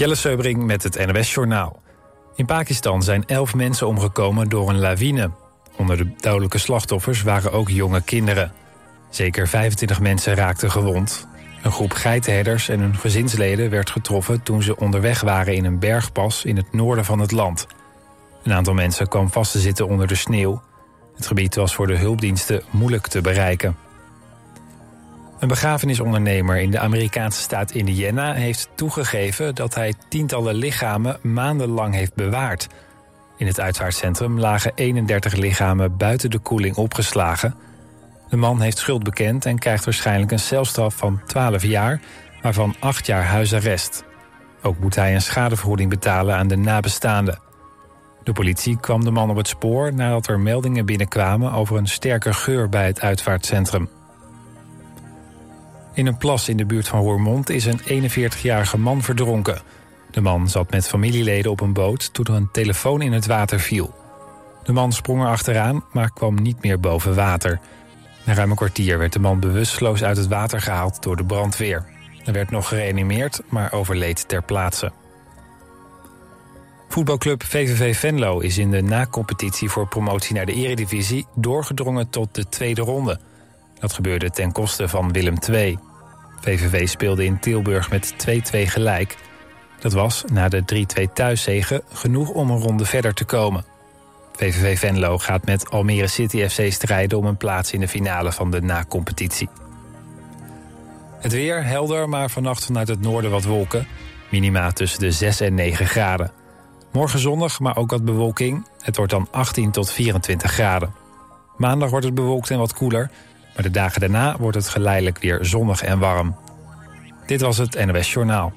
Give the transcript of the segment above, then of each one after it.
Jelle Seubring met het NOS Journaal. In Pakistan zijn elf mensen omgekomen door een lawine. Onder de dodelijke slachtoffers waren ook jonge kinderen. Zeker 25 mensen raakten gewond. Een groep geitenherders en hun gezinsleden werd getroffen... toen ze onderweg waren in een bergpas in het noorden van het land. Een aantal mensen kwam vast te zitten onder de sneeuw. Het gebied was voor de hulpdiensten moeilijk te bereiken. Een begrafenisondernemer in de Amerikaanse staat Indiana heeft toegegeven dat hij tientallen lichamen maandenlang heeft bewaard. In het uitvaartcentrum lagen 31 lichamen buiten de koeling opgeslagen. De man heeft schuld bekend en krijgt waarschijnlijk een celstraf van 12 jaar, waarvan 8 jaar huisarrest. Ook moet hij een schadevergoeding betalen aan de nabestaanden. De politie kwam de man op het spoor nadat er meldingen binnenkwamen over een sterke geur bij het uitvaartcentrum. In een plas in de buurt van Roermond is een 41-jarige man verdronken. De man zat met familieleden op een boot toen er een telefoon in het water viel. De man sprong er achteraan, maar kwam niet meer boven water. Na ruim een kwartier werd de man bewusteloos uit het water gehaald door de brandweer. Er werd nog gereanimeerd, maar overleed ter plaatse. Voetbalclub VVV Venlo is in de na-competitie voor promotie naar de eredivisie... doorgedrongen tot de tweede ronde. Dat gebeurde ten koste van Willem II. VVV speelde in Tilburg met 2-2 gelijk. Dat was, na de 3-2 thuiszegen, genoeg om een ronde verder te komen. VVV Venlo gaat met Almere City FC strijden om een plaats in de finale van de na-competitie. Het weer helder, maar vannacht vanuit het noorden wat wolken. Minima tussen de 6 en 9 graden. Morgen zonnig, maar ook wat bewolking. Het wordt dan 18 tot 24 graden. Maandag wordt het bewolkt en wat koeler. Maar de dagen daarna wordt het geleidelijk weer zonnig en warm. Dit was het NOS Journaal.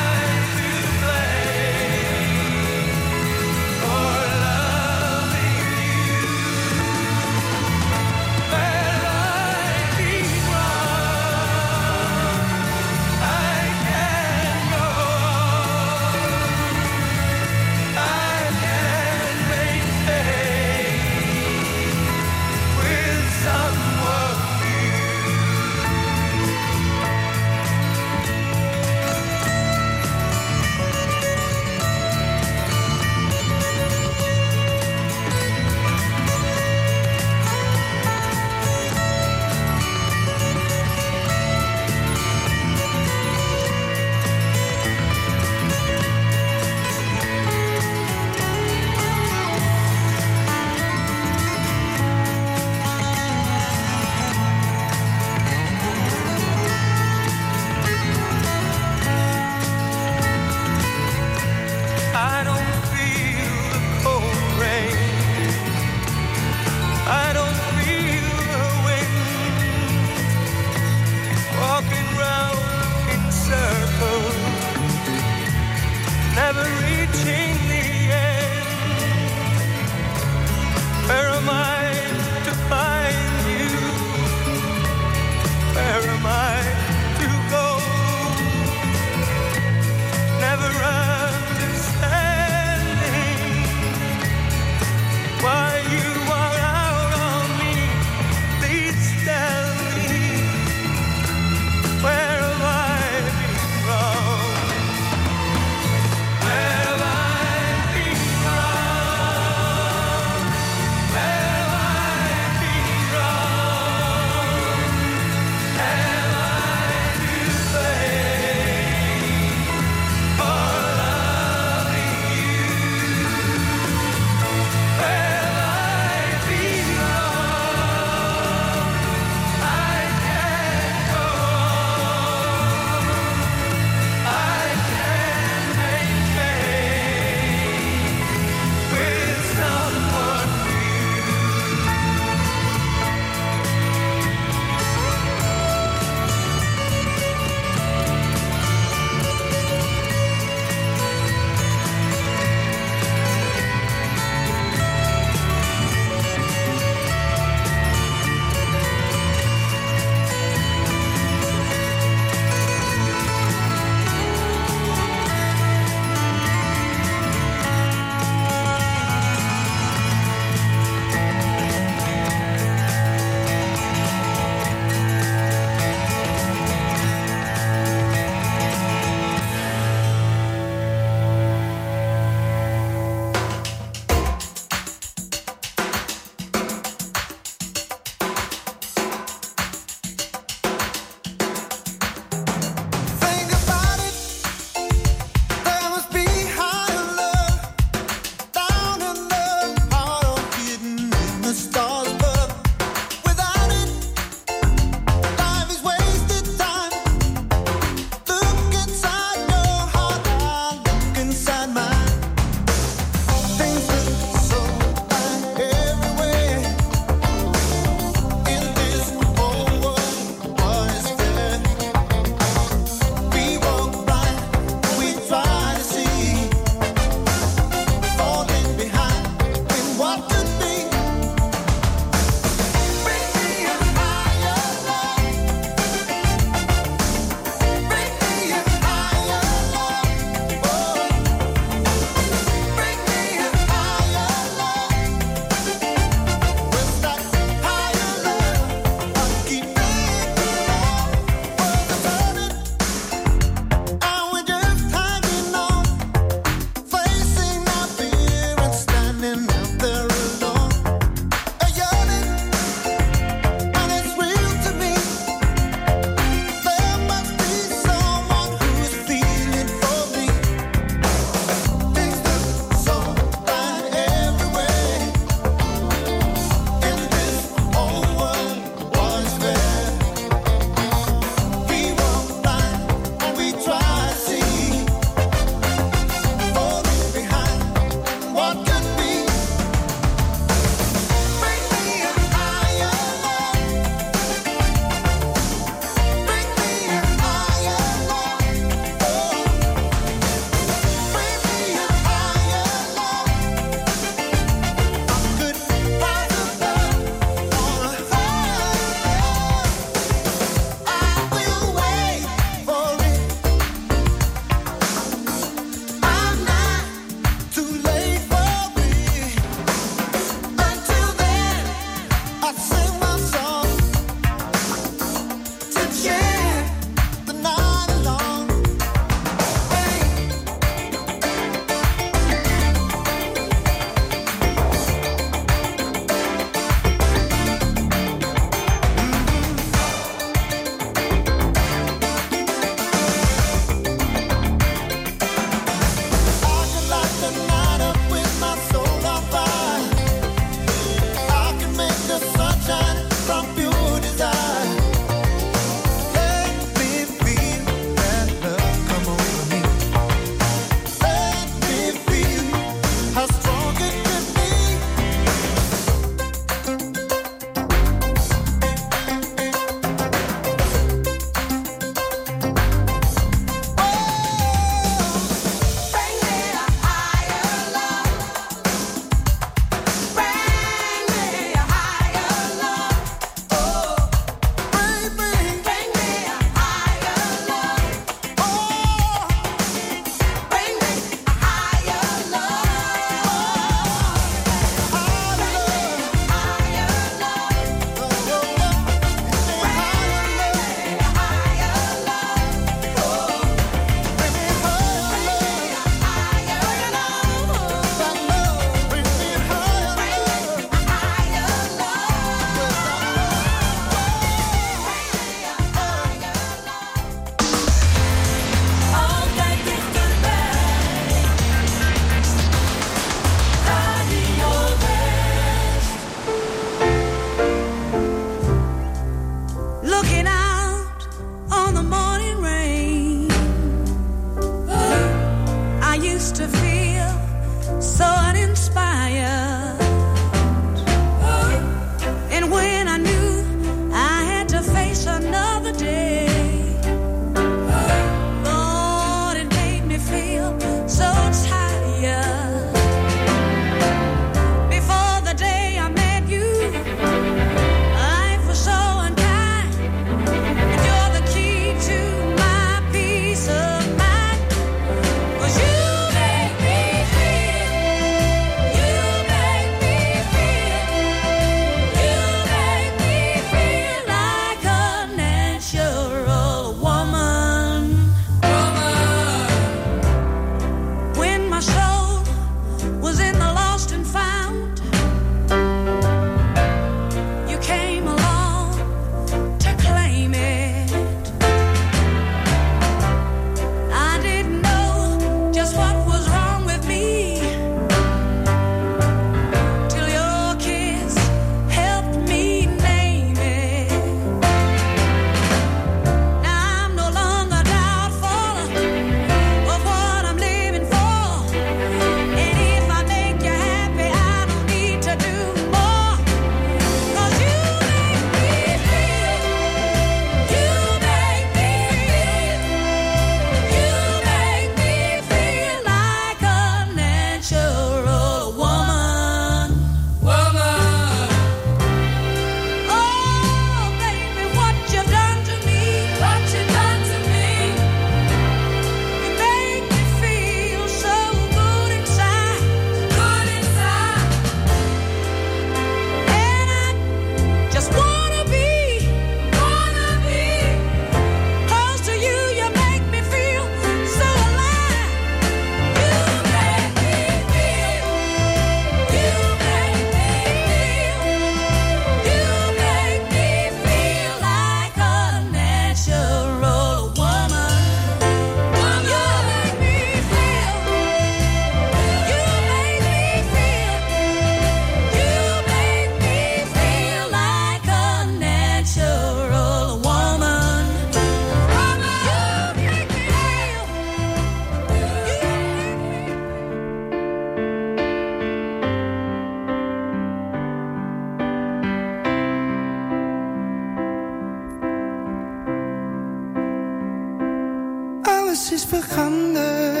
Is.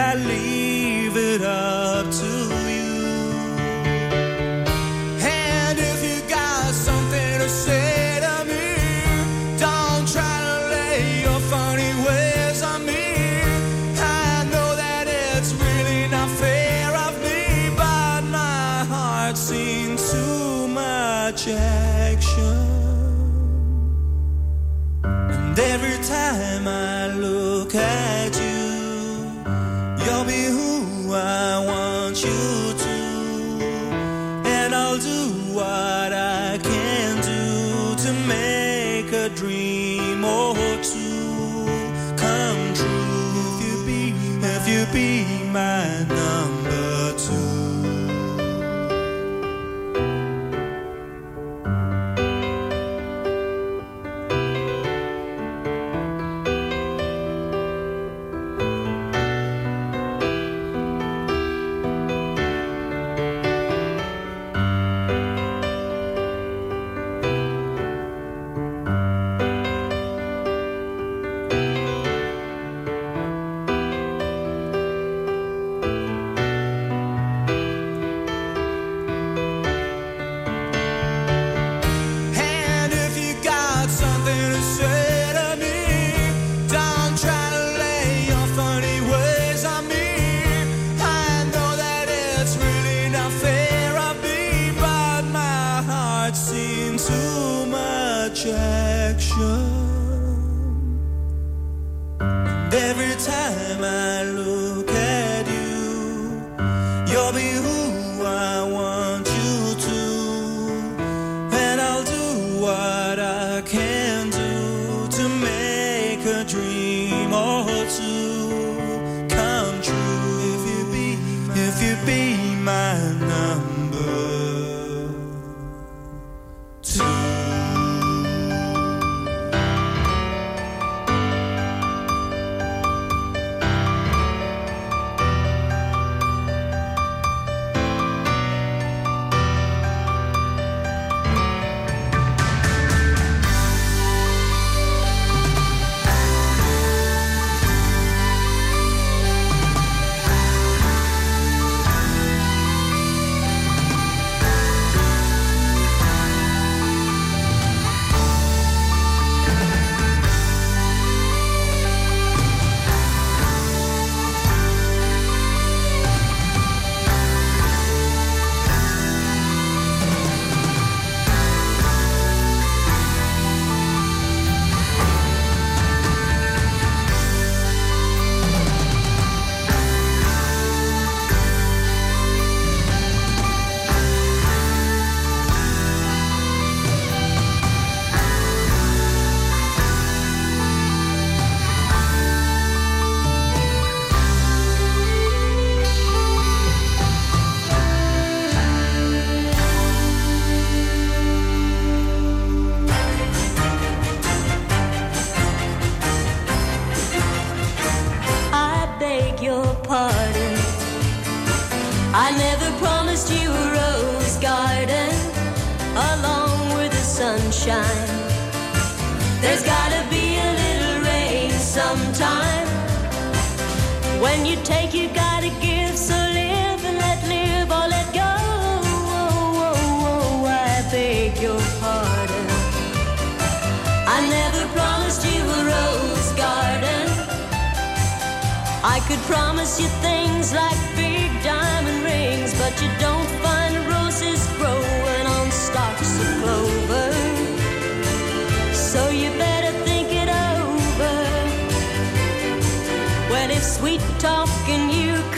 I leave it up to When you take, you gotta give. So live and let live or let go. Oh, oh, oh, I beg your pardon. I never promised you a rose garden. I could promise you things like big diamond rings, but you don't talking you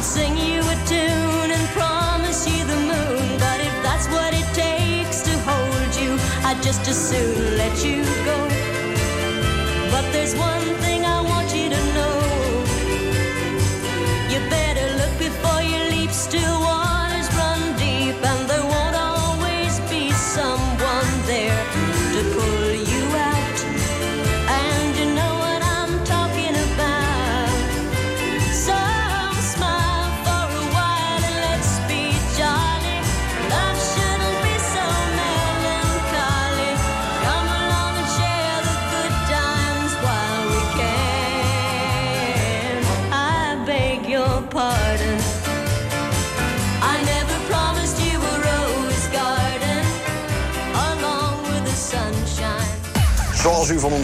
could sing you a tune and promise you the moon, but if that's what it takes to hold you, I'd just as soon let you go. But there's one thing I want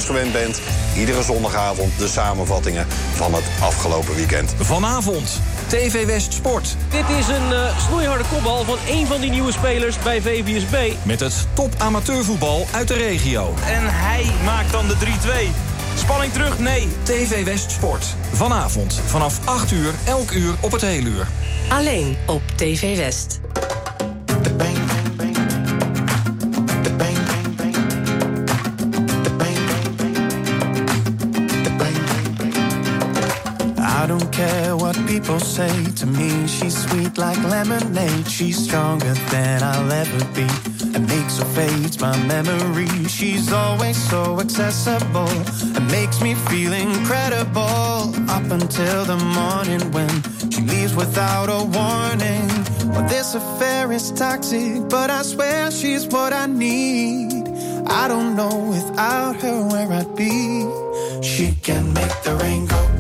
gewend bent, iedere zondagavond de samenvattingen van het afgelopen weekend. Vanavond, TV West Sport. Dit is een eh, snoeiharde kopbal van één van die nieuwe spelers bij VVSB. Met het top amateurvoetbal uit de regio. En hij maakt dan de 3-2. Spanning terug? Nee. TV West Sport. Vanavond vanaf 8 uur, elk uur op het hele uur. Alleen op TV West. Say to me she's sweet like lemonade. She's stronger than I'll ever be. And makes her fades my memory. She's always so accessible. and makes me feel incredible. Up until the morning when she leaves without a warning. Well, this affair is toxic, but I swear she's what I need. I don't know without her where I'd be. She can make the rain go.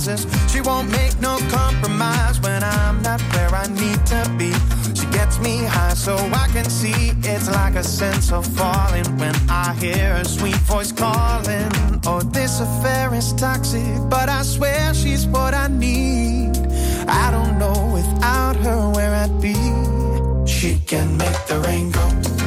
She won't make no compromise when I'm not where I need to be. She gets me high so I can see it's like a sense of falling when I hear her sweet voice calling. Oh, this affair is toxic, but I swear she's what I need. I don't know without her where I'd be. She can make the rain go.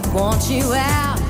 Would want you out.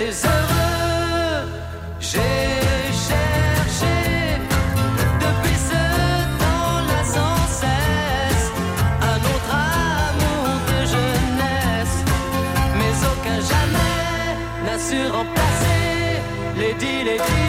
t'es heureux. J'ai cherché depuis ce temps-là sans cesse un autre amour de jeunesse, mais aucun jamais n'a su remplacer les dix, les dix.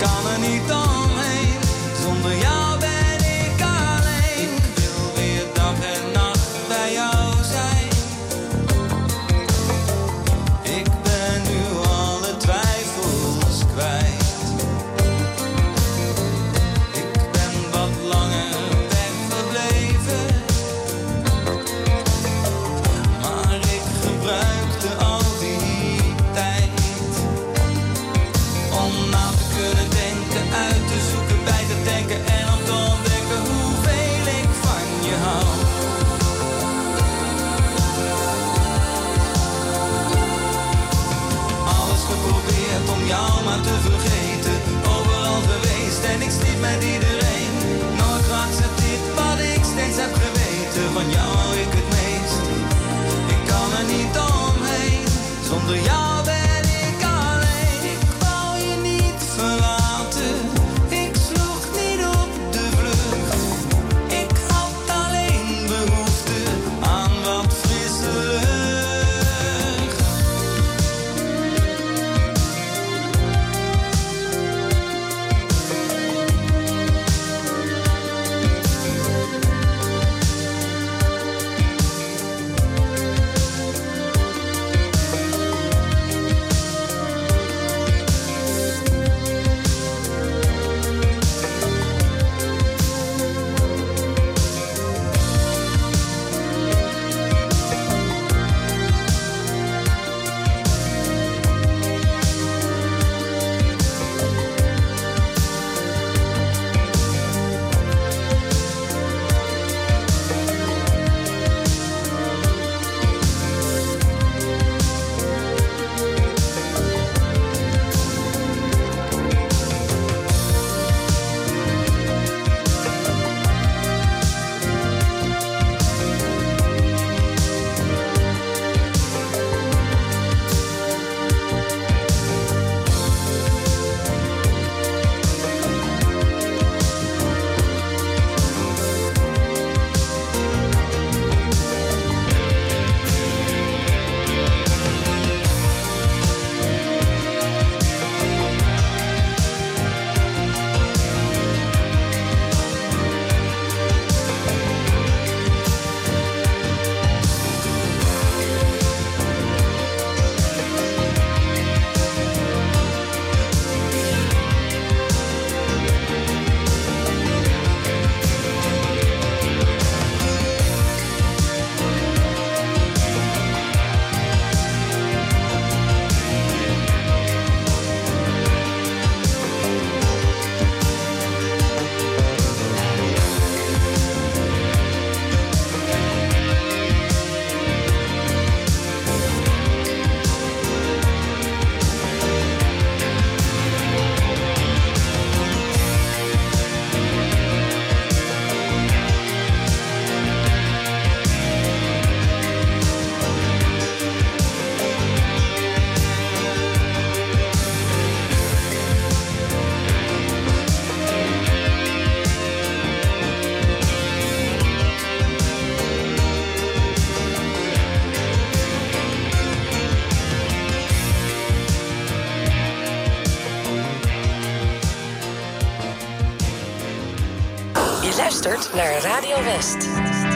kan er niet om. Luistert naar Radio West.